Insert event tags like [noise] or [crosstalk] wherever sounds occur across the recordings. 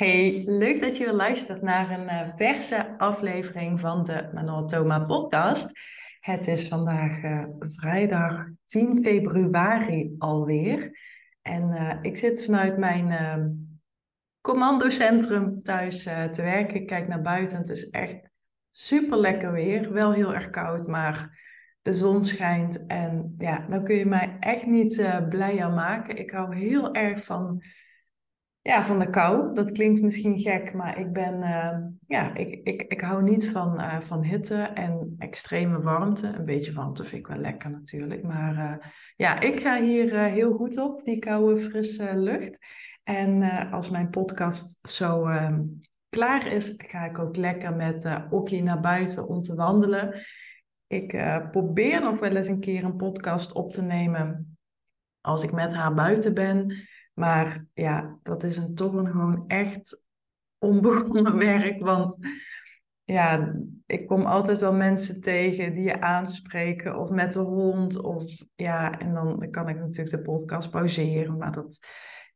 Hey, leuk dat je weer luistert naar een uh, verse aflevering van de Manotoma podcast. Het is vandaag uh, vrijdag 10 februari alweer. En uh, ik zit vanuit mijn ehm, commandocentrum thuis te werken. Ik kijk naar buiten. Het is echt super lekker weer. Wel heel erg koud, maar de zon schijnt. En ja, dan kun je mij echt niet blij aan maken. Ik hou heel erg van ja, van de kou. Dat klinkt misschien gek, maar ik ben, uh, ja, ik, ik, ik hou niet van, uh, van hitte en extreme warmte. Een beetje warmte vind ik wel lekker natuurlijk. Maar uh, ja, ik ga hier heel goed op, die koude, frisse lucht. En als mijn podcast zo ehm, klaar is, ga ik ook lekker met uh, Okkie naar buiten om te wandelen. Ik probeer nog wel eens een keer een podcast op te nemen als ik met haar buiten ben. Maar ja, dat is een, toch een gewoon echt onbegonnen [laughs] werk. Want ja, ik kom altijd wel mensen tegen die je aanspreken of met de hond. Of ja, en dan kan ik natuurlijk de podcast pauzeren. Maar dat,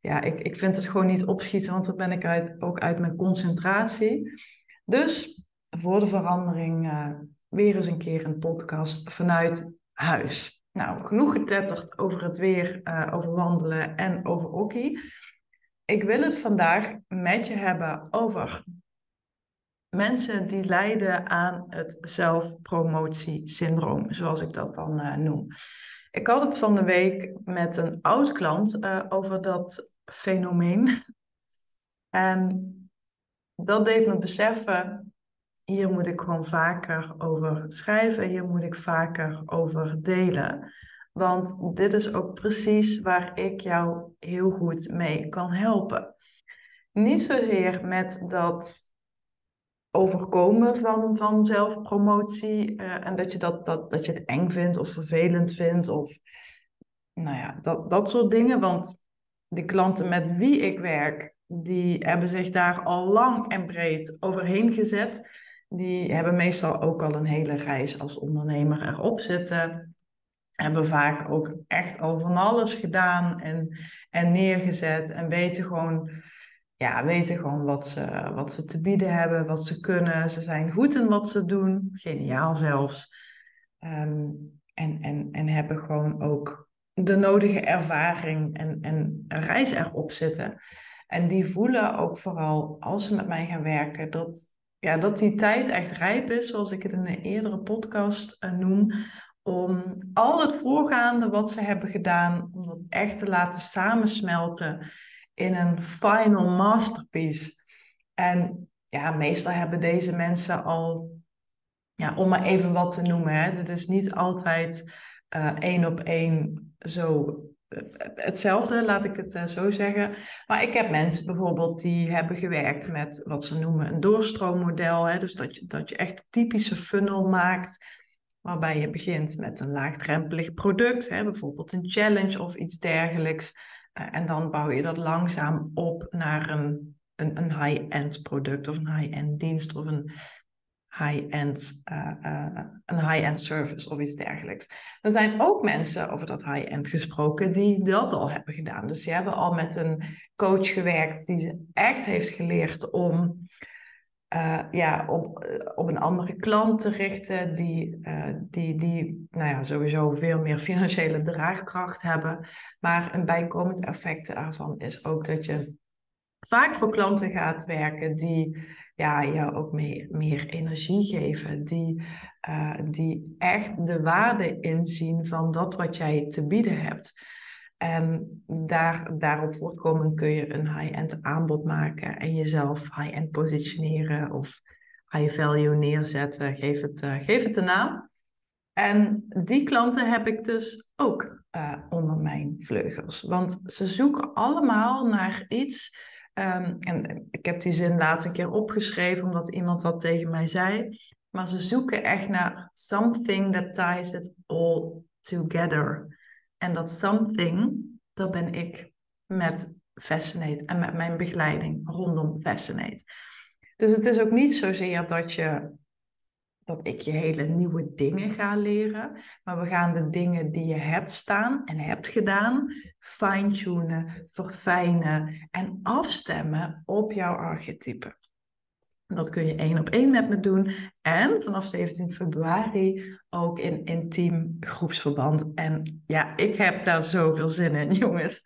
ja, ik, ik vind het gewoon niet opschieten, want dan ben ik uit, ook uit mijn concentratie. Dus voor de verandering uh, weer eens een keer een podcast vanuit huis. Nou, genoeg getetterd over het weer, uh, over wandelen en over hockey. Ik wil het vandaag met je hebben over mensen die lijden aan het zelfpromotiesyndroom, zoals ik dat dan uh, noem. Ik had het van de week met een oud klant uh, over dat fenomeen. En dat deed me beseffen hier moet ik gewoon vaker over schrijven, hier moet ik vaker over delen. Want dit is ook precies waar ik jou heel goed mee kan helpen. Niet zozeer met dat overkomen van, van zelfpromotie uh, en dat je, dat, dat, dat je het eng vindt of vervelend vindt of nou ja, dat, dat soort dingen. Want de klanten met wie ik werk, die hebben zich daar al lang en breed overheen gezet die hebben meestal ook al een hele reis als ondernemer erop zitten. Hebben vaak ook echt al van alles gedaan en, en neergezet. En weten gewoon, ja, weten gewoon wat, ze, wat ze te bieden hebben, wat ze kunnen. Ze zijn goed in wat ze doen, geniaal zelfs. Ehm, en, en, en hebben gewoon ook de nodige ervaring en, en reis erop zitten. En die voelen ook vooral als ze met mij gaan werken dat ja, dat die tijd echt rijp is, zoals ik het in een eerdere podcast uh, noem, om al het voorgaande wat ze hebben gedaan, om dat echt te laten samensmelten in een final masterpiece. En ja, meestal hebben deze mensen al, ja, om maar even wat te noemen, hè, het is niet altijd uh, één op één zo hetzelfde, laat ik het uh, zo zeggen. Maar ik heb mensen bijvoorbeeld die hebben gewerkt met wat ze noemen een doorstroommodel. Hè? Dus dat je, dat je echt typische funnel maakt, waarbij je begint met een laagdrempelig product, hè? bijvoorbeeld een challenge of iets dergelijks. Uh, en dan bouw je dat langzaam op naar een, een, een high-end product of een high-end dienst of een high-end, uh, uh, een high-end service of iets dergelijks. Er zijn ook mensen, over dat high-end gesproken, die dat al hebben gedaan. Dus die hebben al met een coach gewerkt die ze echt heeft geleerd om uh, ja, op, op een andere klant te richten, die, die, die nou ja, sowieso veel meer financiële draagkracht hebben. Maar een bijkomend effect daarvan is ook dat je vaak voor klanten gaat werken die ja, jou ook meer, meer energie geven. Die, uh, die echt de waarde inzien van dat wat jij te bieden hebt. En daar, daarop voortkomen kun je een high-end aanbod maken en jezelf high-end positioneren of high value neerzetten. Geef het, uh, geef het een naam. En die klanten heb ik dus ook uh, onder mijn vleugels. Want ze zoeken allemaal naar iets Um, en ik heb die zin laatst een keer opgeschreven omdat iemand dat tegen mij zei. Maar ze zoeken echt naar something that ties it all together. En dat something, dat ben ik met Fascinate en met mijn begeleiding rondom Fascinate. Dus het is ook niet zozeer dat je dat ik je hele nieuwe dingen ga leren, maar we gaan de dingen die je hebt staan en hebt gedaan fine-tunen, verfijnen en afstemmen op jouw archetype. Dat kun je één op één met me doen. En vanaf 17 februari ook in intiem groepsverband. En ja, ik heb daar zoveel zin in, [laughs] jongens.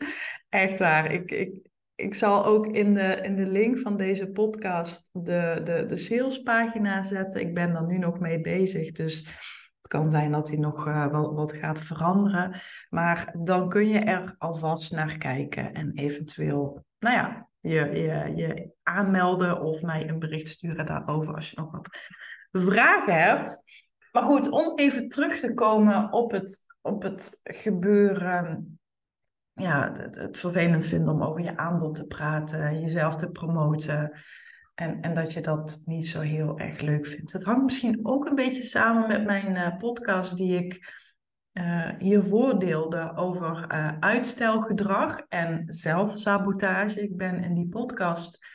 Echt waar. Ik, ik, ik zal ook in de, in de link van deze podcast de, de, de salespagina zetten. Ik ben er nu nog mee bezig. Dus het kan zijn dat hij nog uh, wel wat gaat veranderen. Maar dan kun je er alvast naar kijken en eventueel, nou ja, je, je, je aanmelden of mij een bericht sturen daarover als je nog wat vragen hebt. Maar goed, om even terug te komen op het, op het gebeuren. Ja, het, het vervelend vinden om over je aanbod te praten, jezelf te promoten. En, en dat je dat niet zo heel erg leuk vindt. Het hangt misschien ook een beetje samen met mijn uh, podcast die ik uh, hiervoor deelde over uh, uitstelgedrag en zelfsabotage. Ik ben in die podcast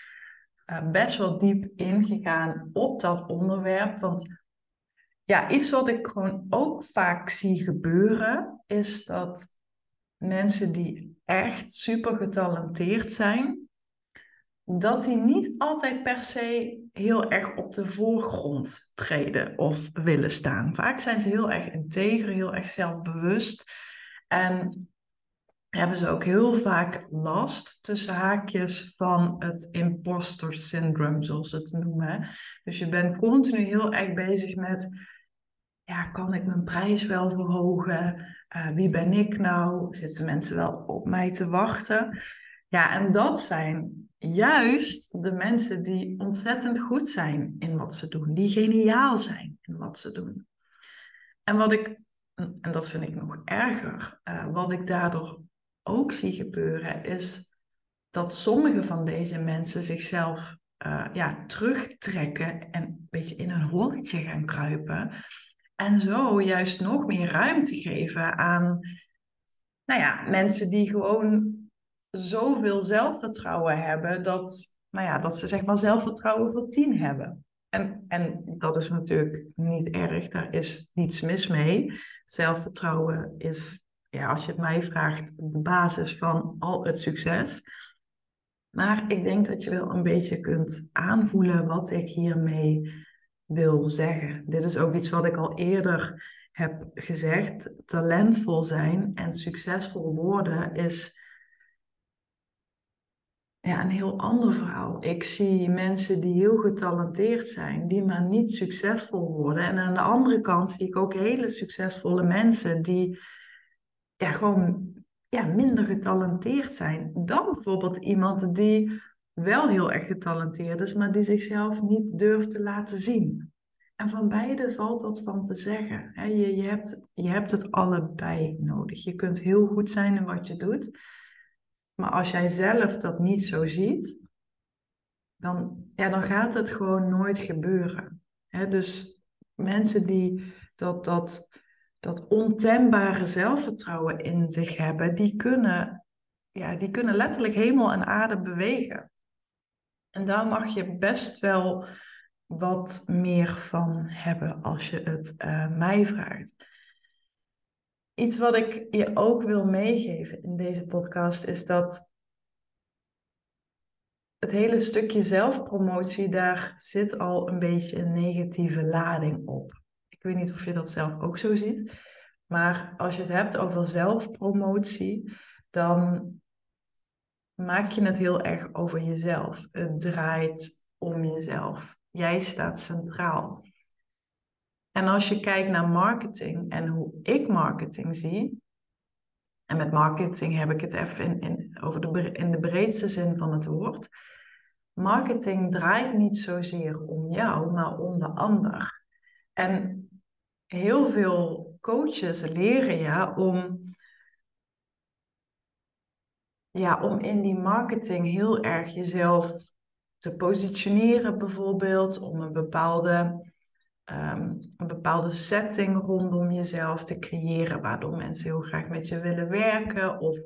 best wel diep ingegaan op dat onderwerp. Want ja, iets wat ik gewoon ook vaak zie gebeuren, is dat mensen die echt super getalenteerd zijn, dat die niet altijd per se heel erg op de voorgrond treden of willen staan. Vaak zijn ze heel erg integer, heel erg zelfbewust en hebben ze ook heel vaak last tussen haakjes van het imposter syndrome, zoals ze het noemen. Dus je bent continu heel erg bezig met, ja, kan ik mijn prijs wel verhogen? Uh, wie ben ik nou? Zitten mensen wel op mij te wachten? Ja, en dat zijn juist de mensen die ontzettend goed zijn in wat ze doen, die geniaal zijn in wat ze doen. En wat ik, en dat vind ik nog erger, uh, wat ik daardoor ook zie gebeuren, is dat sommige van deze mensen zichzelf uh, ja, terugtrekken en een beetje in een holletje gaan kruipen. En zo juist nog meer ruimte geven aan nou ja, mensen die gewoon zoveel zelfvertrouwen hebben dat, nou ja, dat ze zeg maar zelfvertrouwen voor tien hebben. En, en dat is natuurlijk niet erg, daar is niets mis mee. Zelfvertrouwen is, ja, als je het mij vraagt, de basis van al het succes. Maar ik denk dat je wel een beetje kunt aanvoelen wat ik hiermee wil zeggen. Dit is ook iets wat ik al eerder heb gezegd. Talentvol zijn en succesvol worden is ja, een heel ander verhaal. Ik zie mensen die heel getalenteerd zijn, die maar niet succesvol worden. En aan de andere kant zie ik ook hele succesvolle mensen die ja, gewoon ja, minder getalenteerd zijn dan bijvoorbeeld iemand die wel heel erg getalenteerd is, maar die zichzelf niet durft te laten zien. En van beide valt wat van te zeggen. Je, je, hebt, je hebt het allebei nodig. Je kunt heel goed zijn in wat je doet. Maar als jij zelf dat niet zo ziet, dan, ja, dan gaat het gewoon nooit gebeuren. dus mensen die dat, dat, dat ontembare zelfvertrouwen in zich hebben, die kunnen, ja, die kunnen letterlijk hemel en aarde bewegen. En daar mag je best wel wat meer van hebben als je het uh, mij vraagt. Iets wat ik je ook wil meegeven in deze podcast is dat het hele stukje zelfpromotie, daar zit al een beetje een negatieve lading op. Ik weet niet of je dat zelf ook zo ziet, maar als je het hebt over zelfpromotie, dan maak je het heel erg over jezelf. Het draait om jezelf. Jij staat centraal. En als je kijkt naar marketing en hoe ik marketing zie, en met marketing heb ik het even in, in, over de, in de breedste zin van het woord. Marketing draait niet zozeer om jou, maar om de ander. En heel veel coaches leren je om, ja, om in die marketing heel erg jezelf te positioneren, bijvoorbeeld, om een bepaalde Ehm, een bepaalde setting rondom jezelf te creëren, waardoor mensen heel graag met je willen werken. Of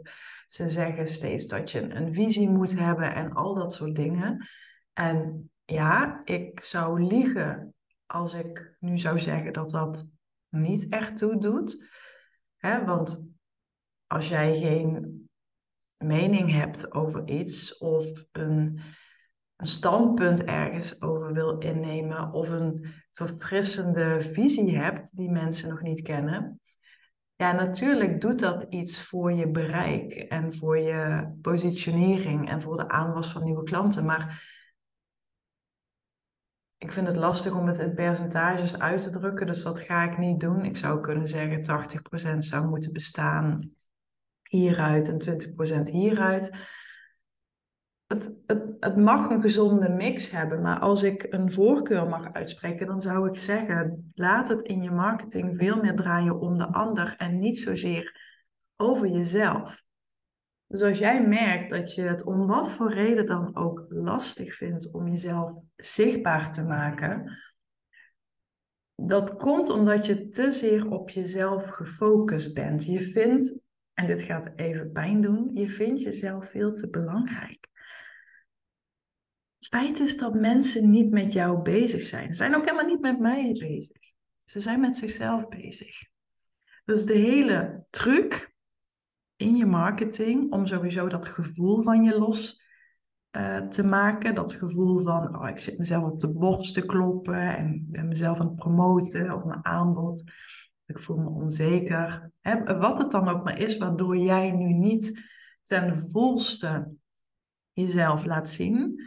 ze zeggen steeds dat je een visie moet hebben en al dat soort dingen. En ja, ik zou liegen als ik nu zou zeggen dat dat niet echt toe doet. Hè? Want als jij geen mening hebt over iets of een, een standpunt ergens over wil innemen of een verfrissende visie hebt die mensen nog niet kennen, ja, natuurlijk doet dat iets voor je bereik en voor je positionering en voor de aanwas van nieuwe klanten. Maar ik vind het lastig om het in percentages uit te drukken, dus dat ga ik niet doen. Ik zou kunnen zeggen 80% zou moeten bestaan hieruit en 20% hieruit. Het, het, het mag een gezonde mix hebben, maar als ik een voorkeur mag uitspreken, dan zou ik zeggen: laat het in je marketing veel meer draaien om de ander en niet zozeer over jezelf. Dus als jij merkt dat je het om wat voor reden dan ook lastig vindt om jezelf zichtbaar te maken, dat komt omdat je te zeer op jezelf gefocust bent. Je vindt, en dit gaat even pijn doen, je vindt jezelf veel te belangrijk. Het feit is dat mensen niet met jou bezig zijn. Ze zijn ook helemaal niet met mij bezig. Ze zijn met zichzelf bezig. Dus de hele truc in je marketing om sowieso dat gevoel van je los uh, te maken. Dat gevoel van, oh, ik zit mezelf op de borst te kloppen en ben mezelf aan het promoten of mijn aanbod. Ik voel me onzeker. Wat het dan ook maar is, waardoor jij nu niet ten volste jezelf laat zien.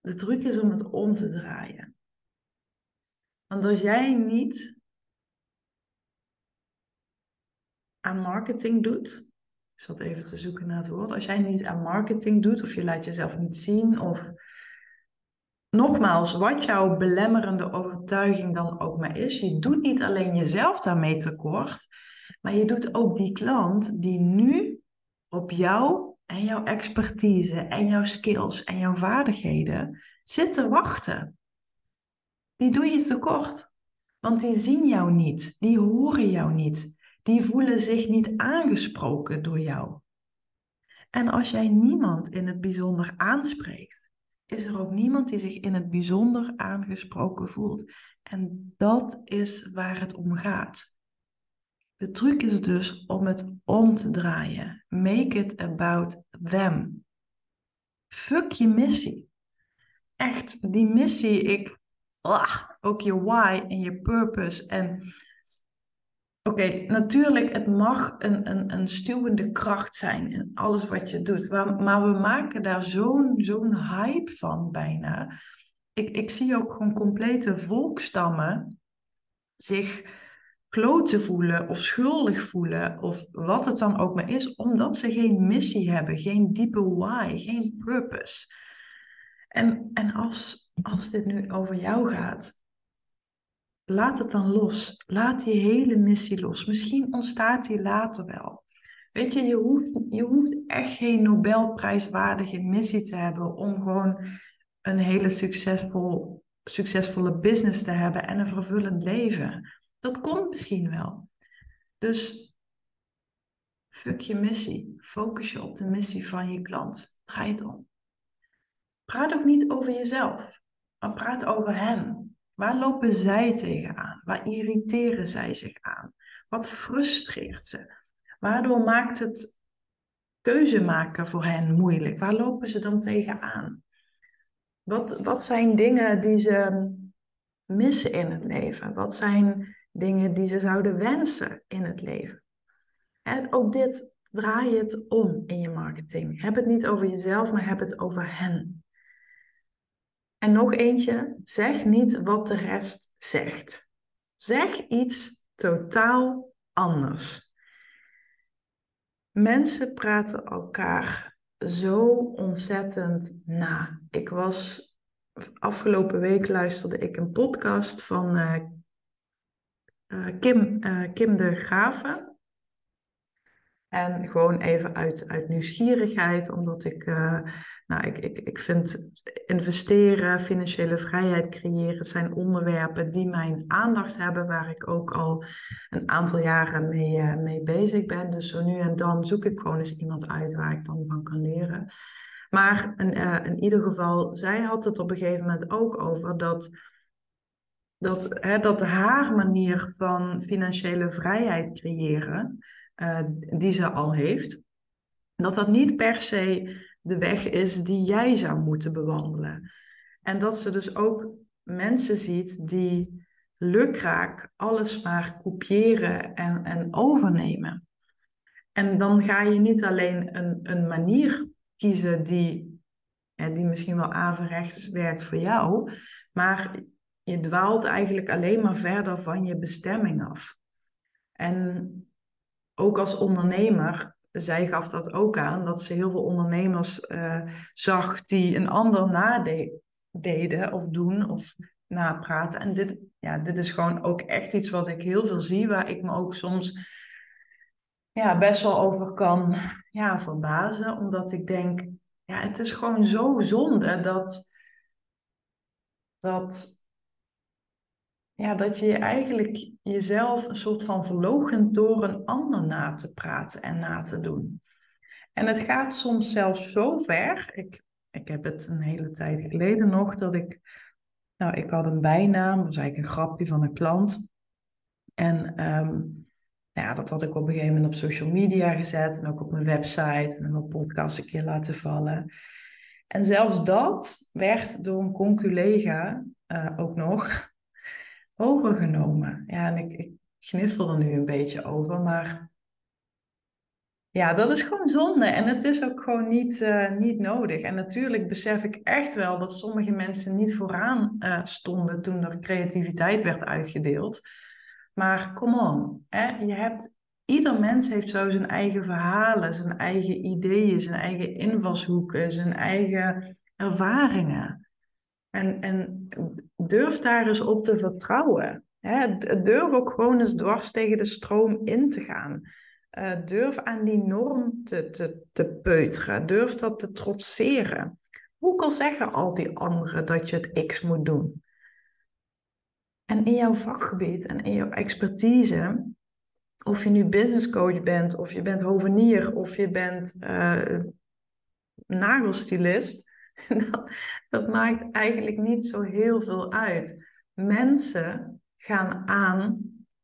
De truc is om het om te draaien. Want als jij niet aan marketing doet. Ik zat even te zoeken naar het woord. Als jij niet aan marketing doet of je laat jezelf niet zien of nogmaals, wat jouw belemmerende overtuiging dan ook maar is, je doet niet alleen jezelf daarmee tekort, maar je doet ook die klant die nu op jou en jouw expertise en jouw skills en jouw vaardigheden zit te wachten. Die doe je tekort. Want die zien jou niet, die horen jou niet die voelen zich niet aangesproken door jou. En als jij niemand in het bijzonder aanspreekt, is er ook niemand die zich in het bijzonder aangesproken voelt. En dat is waar het om gaat. De truc is dus om het om te draaien. Make it about them. Fuck je missie. Echt, die missie, ik, ah, ook je why en je purpose en Oké, natuurlijk, het mag een, een, een stuwende kracht zijn in alles wat je doet. Maar, maar we maken daar zo'n zo'n hype van bijna. Ik, ik zie ook gewoon complete volkstammen zich kloten voelen of schuldig voelen of wat het dan ook maar is, omdat ze geen missie hebben, geen diepe why, geen purpose. En, en als, als dit nu over jou gaat, laat het dan los. Laat die hele missie los. Misschien ontstaat die later wel. Weet je, je hoeft, je hoeft echt geen Nobelprijswaardige missie te hebben om gewoon een hele succesvol, succesvolle business te hebben en een vervullend leven. Dat komt misschien wel. Dus fuck je missie. Focus je op de missie van je klant. Draai het om. Praat ook niet over jezelf, maar praat over hen. Waar lopen zij tegenaan? Waar irriteren zij zich aan? Wat frustreert ze? Waardoor maakt het keuze maken voor hen moeilijk? Waar lopen ze dan tegenaan? Wat, wat zijn dingen die ze missen in het leven? Wat zijn dingen die ze zouden wensen in het leven? En ook dit draai het om in je marketing. Heb het niet over jezelf, maar heb het over hen. En nog eentje, zeg niet wat de rest zegt. Zeg iets totaal anders. Mensen praten elkaar zo ontzettend na. Ik was afgelopen week luisterde ik een podcast van uh, Kim, uh, Kim de Graven. En gewoon even uit, uit nieuwsgierigheid, omdat ik, uh, nou, ik, ik, ik vind investeren, financiële vrijheid creëren, zijn onderwerpen die mijn aandacht hebben, waar ik ook al een aantal jaren mee, uh, mee bezig ben. Dus zo nu en dan zoek ik gewoon eens iemand uit waar ik dan van kan leren. Maar in, uh, in ieder geval, zij had het op een gegeven moment ook over dat, dat, hè, dat haar manier van financiële vrijheid creëren, uh, die ze al heeft, dat dat niet per se de weg is die jij zou moeten bewandelen. En dat ze dus ook mensen ziet die lukraak alles maar kopiëren en, en overnemen. En dan ga je niet alleen een, een manier kiezen die, die misschien wel averechts werkt voor jou, maar je dwaalt eigenlijk alleen maar verder van je bestemming af. En ook als ondernemer, zij gaf dat ook aan, dat ze heel veel ondernemers uh, zag die een ander nadeden of doen of napraten. En dit, ja, dit is gewoon ook echt iets wat ik heel veel zie, waar ik me ook soms ja, best wel over kan ja, verbazen. Omdat ik denk, ja, het is gewoon zo zonde dat, dat, ja, dat je eigenlijk jezelf een soort van verloochent door een ander na te praten en na te doen. En het gaat soms zelfs zo ver. Ik, ik heb het een hele tijd geleden nog dat ik nou, ik had een bijnaam, dat was eigenlijk een grapje van een klant. En um, nou ja, dat had ik op een gegeven moment op social media gezet en ook op mijn website en mijn podcast een keer laten vallen. En zelfs dat werd door een conculega uh, ook nog overgenomen. Ja, en ik, ik gniffel er nu een beetje over, maar ja, dat is gewoon zonde en het is ook gewoon niet, uh, niet nodig. En natuurlijk besef ik echt wel dat sommige mensen niet vooraan uh, stonden toen er creativiteit werd uitgedeeld. Maar come on, hè? je hebt, ieder mens heeft zo zijn eigen verhalen, zijn eigen ideeën, zijn eigen invalshoeken, zijn eigen ervaringen. En, en durf daar eens op te vertrouwen. Hè? Durf ook gewoon eens dwars tegen de stroom in te gaan. Uh, durf aan die norm te, te, te peuteren. Durf dat te trotseren. Hoe kan zeggen al die anderen dat je het X moet doen? En in jouw vakgebied en in jouw expertise, of je nu business coach bent, of je bent hovenier, of je bent uh, nagelstylist, [laughs] dat, maakt eigenlijk niet zo heel veel uit. Mensen gaan aan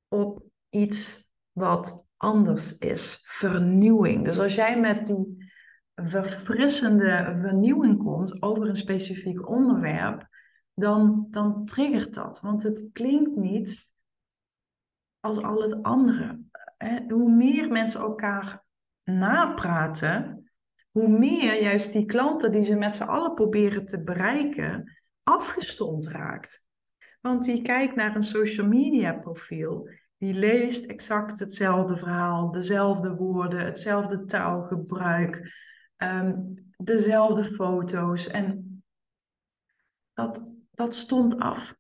op iets wat anders is. Vernieuwing. Dus als jij met die verfrissende vernieuwing komt over een specifiek onderwerp, dan, dan triggert dat. Want het klinkt niet als al het andere. Hoe meer mensen elkaar napraten, hoe meer juist die klanten die ze met z'n allen proberen te bereiken, afgestomd raakt. Want die kijkt naar een social media profiel die leest exact hetzelfde verhaal, dezelfde woorden, hetzelfde taalgebruik, um, dezelfde foto's. En dat, dat stond af.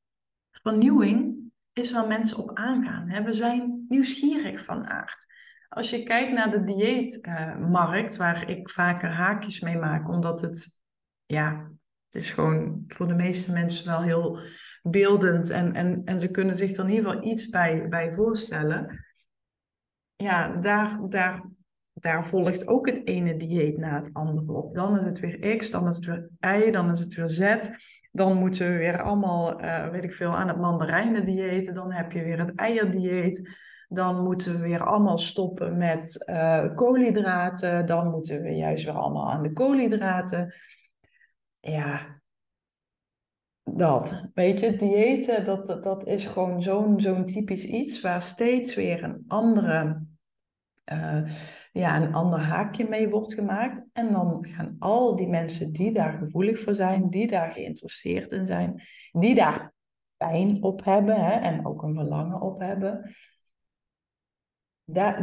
Vernieuwing is waar mensen op aangaan. We zijn nieuwsgierig van aard. Als je kijkt naar de dieetmarkt, waar ik vaker haakjes mee maak, omdat het, ja, het is gewoon voor de meeste mensen wel heel beeldend en, en, en ze kunnen zich er in ieder geval iets bij, bij voorstellen. Ja, daar, daar, daar volgt ook het ene dieet na het andere op. Dan is het weer X, dan is het weer Y, dan is het weer Z. Dan moeten we weer allemaal, uh, weet ik veel, aan het mandarijnen dieet. Dan heb je weer het eierdieet. Dan moeten we weer allemaal stoppen met uh, koolhydraten. Dan moeten we juist weer allemaal aan de koolhydraten. Ja, dat, weet je, diëten, dat, dat, dat is gewoon zo'n zo'n typisch iets waar steeds weer een andere, uh, ja, een ander haakje mee wordt gemaakt. En dan gaan al die mensen die daar gevoelig voor zijn, die daar geïnteresseerd in zijn, die daar pijn op hebben hè, en ook een verlangen op hebben,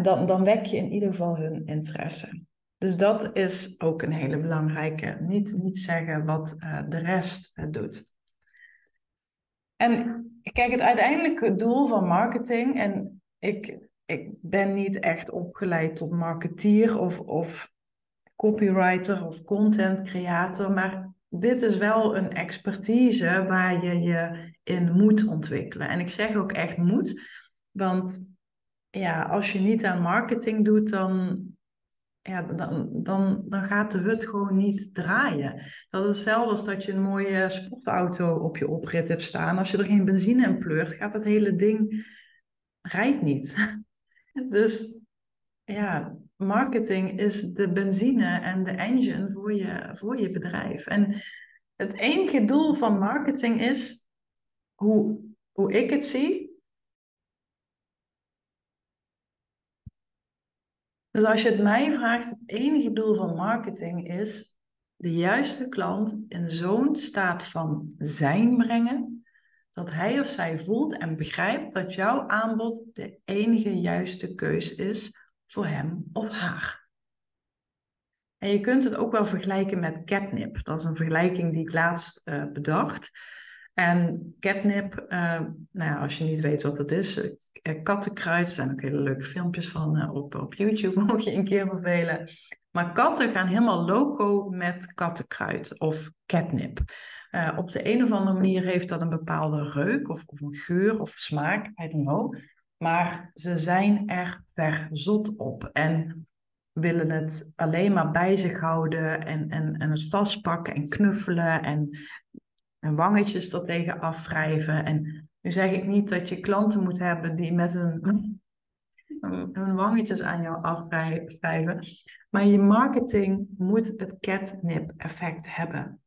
dan, dan wek je in ieder geval hun interesse. Dus dat is ook een hele belangrijke. Niet, niet zeggen wat uh, de rest uh, doet. En kijk, het uiteindelijke doel van marketing, en ik, ik ben niet echt opgeleid tot marketeer of, of copywriter of content creator, maar dit is wel een expertise waar je je in moet ontwikkelen. En ik zeg ook echt moet, want ja, als je niet aan marketing doet, dan, ja, dan, dan, dan gaat de hut gewoon niet draaien. Dat is hetzelfde als dat je een mooie sportauto op je oprit hebt staan. Als je er geen benzine in pleurt, gaat het hele ding rijdt niet. [laughs] Dus ja, marketing is de benzine en de engine voor je, voor je bedrijf. En het enige doel van marketing is, hoe, hoe ik het zie, Dus als je het mij vraagt, het enige doel van marketing is de juiste klant in zo'n staat van zijn brengen, dat hij of zij voelt en begrijpt dat jouw aanbod de enige juiste keus is voor hem of haar. En je kunt het ook wel vergelijken met catnip. Dat is een vergelijking die ik laatst uh, bedacht. En catnip, uh, nou ja, als je niet weet wat het is, kattenkruid, er zijn ook hele leuke filmpjes van uh, op, op YouTube, [laughs] mocht je een keer bevelen. Maar katten gaan helemaal loco met kattenkruid of catnip. op de een of andere manier heeft dat een bepaalde reuk of, of een geur of smaak, I don't know. Maar ze zijn er verzot op en willen het alleen maar bij zich houden en, en, en het vastpakken en knuffelen en en wangetjes er tegen afwrijven. En nu zeg ik niet dat je klanten moet hebben die met hun, [laughs] hun wangetjes aan jou afwrijven. Maar je marketing moet het catnip-effect hebben.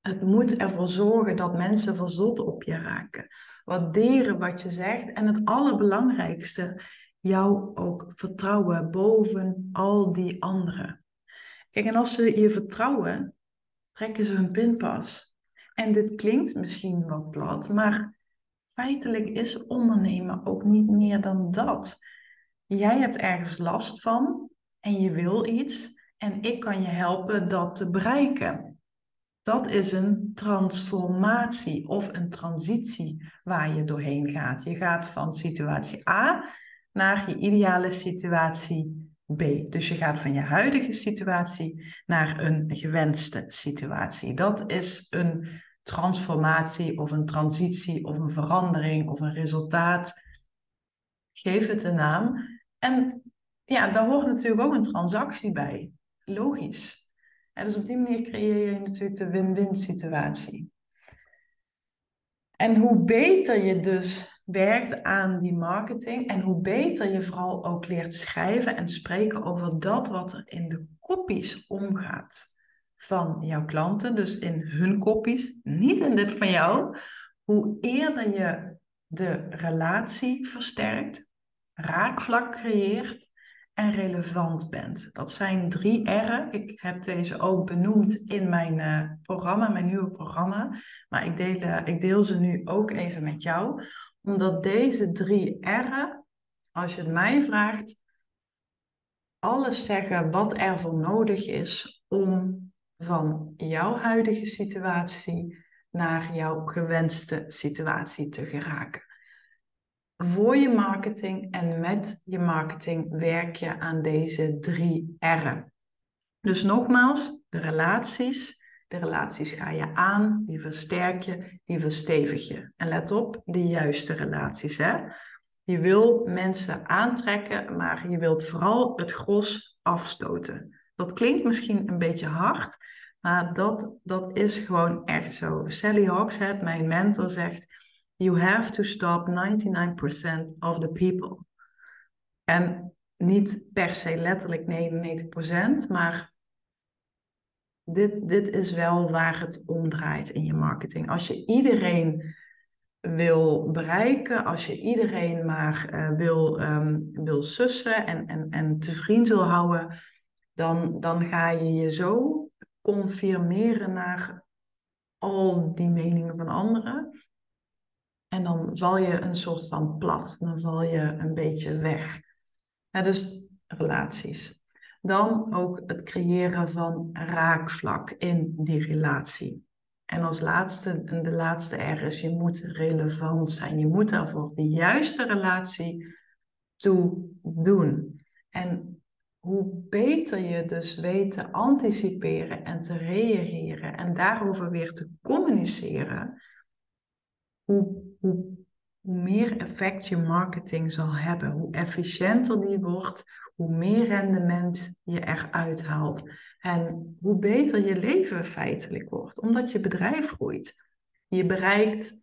Het moet ervoor zorgen dat mensen verzot op je raken. Waarderen wat je zegt. En het allerbelangrijkste, jou ook vertrouwen boven al die anderen. Kijk, en als ze je vertrouwen, trekken ze hun pinpas. En dit klinkt misschien wat plat, maar feitelijk is ondernemen ook niet meer dan dat. Jij hebt ergens last van en je wil iets en ik kan je helpen dat te bereiken. Dat is een transformatie of een transitie waar je doorheen gaat. Je gaat van situatie A naar je ideale situatie B. Dus je gaat van je huidige situatie naar een gewenste situatie. Dat is een transformatie of een transitie of een verandering of een resultaat. Geef het een naam. En ja, daar hoort natuurlijk ook een transactie bij. Logisch. En dus op die manier creëer je natuurlijk de win-win situatie. En hoe beter je dus werkt aan die marketing en hoe beter je vooral ook leert schrijven en spreken over dat wat er in de kopies omgaat van jouw klanten, dus in hun kopies, niet in dit van jou, hoe eerder je de relatie versterkt, raakvlak creëert en relevant bent. Dat zijn drie R'en. Ik heb deze ook benoemd in mijn uh, programma, mijn nieuwe programma. Maar ik deel, uh, ik deel ze nu ook even met jou. Omdat deze drie R'en, als je het mij vraagt, alles zeggen wat er voor nodig is om van jouw huidige situatie naar jouw gewenste situatie te geraken. Voor je marketing en met je marketing werk je aan deze drie R'en. Dus nogmaals, de relaties. De relaties ga je aan, die versterk je, die verstevig je. En let op, de juiste relaties. Hè? Je wil mensen aantrekken, maar je wilt vooral het gros afstoten. Dat klinkt misschien een beetje hard, maar dat, dat is gewoon echt zo. Sally Hogshead, mijn mentor, zegt: You have to stop 99% of the people. En niet per se letterlijk 99%, maar dit, dit is wel waar het om draait in je marketing. Als je iedereen wil bereiken, als je iedereen maar uh, wil, um, wil sussen en, en, en te wil houden, dan, dan ga je je zo confirmeren naar al die meningen van anderen. En dan val je een soort van plat, dan val je een beetje weg. Dus relaties. Dan ook het creëren van raakvlak in die relatie. En als laatste, de laatste R is, je moet relevant zijn. Je moet daarvoor de juiste relatie toe doen. En hoe beter je dus weet te anticiperen en te reageren en daarover weer te communiceren, hoe, hoe, hoe meer effect je marketing zal hebben, hoe efficiënter die wordt, hoe meer rendement je eruit haalt. En hoe beter je leven feitelijk wordt, omdat je bedrijf groeit. Je bereikt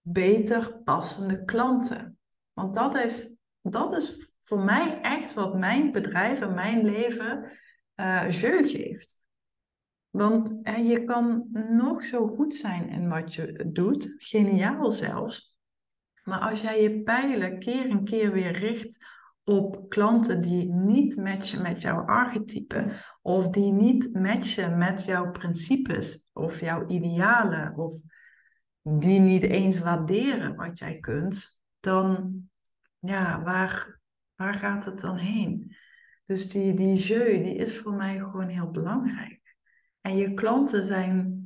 beter passende klanten. Want dat is, dat is voor mij echt wat mijn bedrijf en mijn leven uh, jeu geeft. Want je kan nog zo goed zijn in wat je doet, geniaal zelfs. Maar als jij je pijlen keer en keer weer richt op klanten die niet matchen met jouw archetype, of die niet matchen met jouw principes, of jouw idealen, of die niet eens waarderen wat jij kunt, dan ja, waar, waar gaat het dan heen? Dus die, die jeu, die is voor mij gewoon heel belangrijk. En je klanten zijn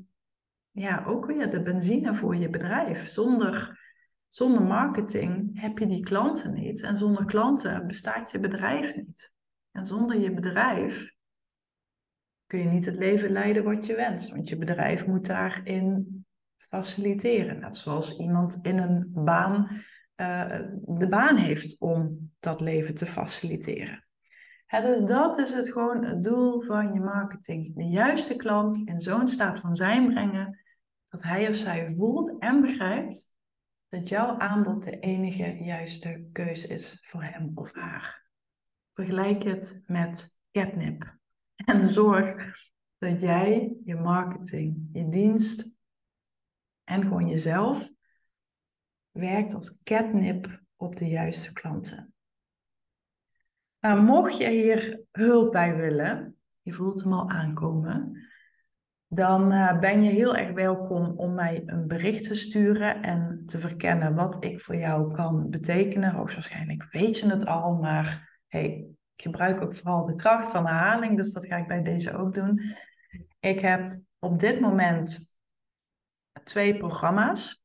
ja, ook weer de benzine voor je bedrijf. Zonder, zonder marketing heb je die klanten niet. En zonder klanten bestaat je bedrijf niet. En zonder je bedrijf kun je niet het leven leiden wat je wenst. Want je bedrijf moet daarin faciliteren. Net zoals iemand in een baan uh, de baan heeft om dat leven te faciliteren. dus dat is het gewoon het doel van je marketing. De juiste klant in zo'n staat van zijn brengen dat hij of zij voelt en begrijpt dat jouw aanbod de enige juiste keuze is voor hem of haar. Vergelijk het met catnip [laughs] en zorg dat jij je marketing, je dienst en gewoon jezelf werkt als catnip op de juiste klanten. Nou, mocht je hier hulp bij willen, je voelt hem al aankomen, dan uh, ben je heel erg welkom om mij een bericht te sturen en te verkennen wat ik voor jou kan betekenen. Hoogstwaarschijnlijk weet je het al, maar hey, ik gebruik ook vooral de kracht van herhaling, dus dat ga ik bij deze ook doen. Ik heb op dit moment twee programma's.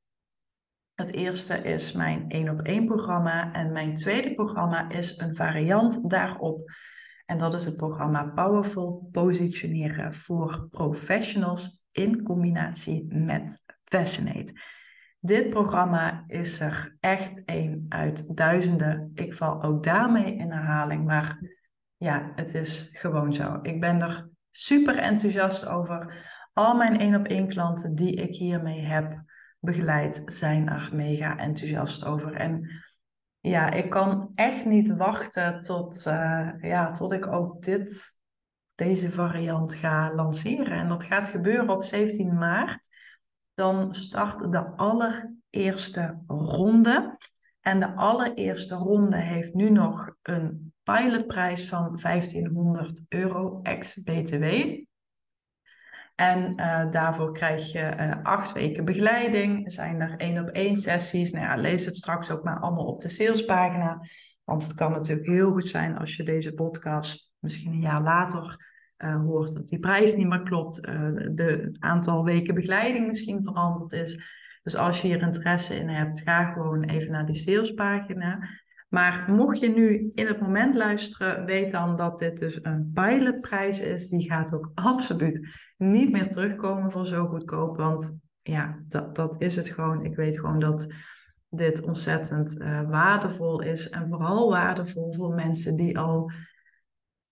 Het eerste is mijn één op één programma en mijn tweede programma is een variant daarop. En dat is het programma Powerful Positioneren voor Professionals in combinatie met Fascinate. Dit programma is er echt een uit duizenden. Ik val ook daarmee in herhaling, maar ja, het is gewoon zo. Ik ben er super enthousiast over. Al mijn één op één klanten die ik hiermee heb begeleid, zijn er mega enthousiast over. En ja, ik kan echt niet wachten tot, uh, ja, tot ik ook dit, deze variant ga lanceren. En dat gaat gebeuren op 17 maart. Dan start de allereerste ronde. En de allereerste ronde heeft nu nog een pilotprijs van 1500 euro ex-BTW. En uh, daarvoor krijg je uh, acht weken begeleiding. Zijn er één op één sessies. Nou ja, lees het straks ook maar allemaal op de salespagina. Want het kan natuurlijk heel goed zijn als je deze podcast misschien een jaar later uh, hoort dat die prijs niet meer klopt. de aantal weken begeleiding misschien veranderd is. Dus als je hier interesse in hebt, ga gewoon even naar die salespagina. Maar mocht je nu in het moment luisteren, weet dan dat dit dus een pilotprijs is. Die gaat ook absoluut niet meer terugkomen voor zo goedkoop. Want ja, dat, dat is het gewoon. Ik weet gewoon dat dit ontzettend uh, waardevol is. En vooral waardevol voor mensen die al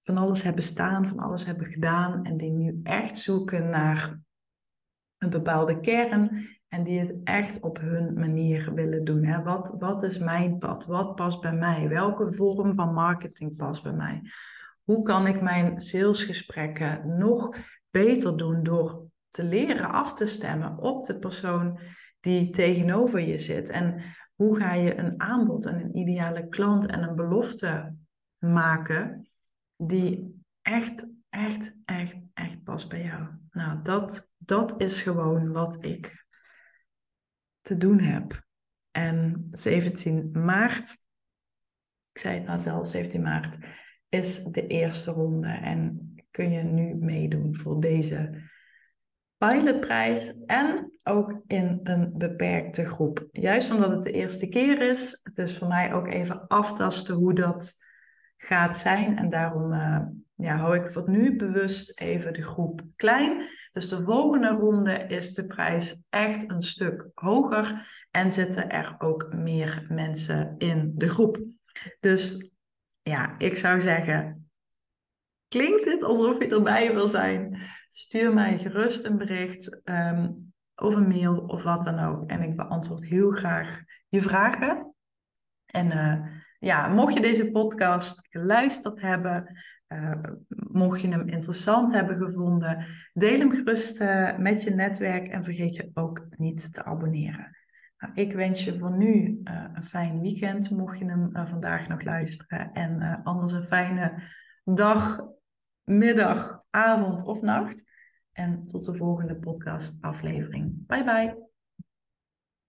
van alles hebben staan, van alles hebben gedaan. En die nu echt zoeken naar een bepaalde kern en die het echt op hun manier willen doen. Hè? Wat, wat is mijn pad? Wat past bij mij? Welke vorm van marketing past bij mij? Hoe kan ik mijn salesgesprekken nog beter doen door te leren af te stemmen op de persoon die tegenover je zit? En hoe ga je een aanbod en een ideale klant en een belofte maken die echt, echt, echt, echt past bij jou? Nou, dat, dat is gewoon wat ik te doen heb. En 17 maart, ik zei het net al, 17 maart is de eerste ronde. En kun je nu meedoen voor deze pilotprijs en ook in een beperkte groep. Juist omdat het de eerste keer is, het is voor mij ook even aftasten hoe dat gaat zijn. En daarom uh, ja, hou ik voor nu bewust even de groep klein. Dus de volgende ronde is de prijs echt een stuk hoger en zitten er ook meer mensen in de groep. Dus ja, ik zou zeggen, klinkt dit alsof je erbij wil zijn? Stuur mij gerust een bericht um, of mail of wat dan ook. En ik beantwoord heel graag je vragen. En uh, ja, mocht je deze podcast geluisterd hebben, uh, mocht je hem interessant hebben gevonden, deel hem gerust uh, met je netwerk en vergeet je ook niet te abonneren. Nou, ik wens je voor nu uh, een fijn weekend, mocht je hem vandaag nog luisteren. En anders een fijne dag, middag, avond of nacht. En tot de volgende podcast aflevering. Bye bye.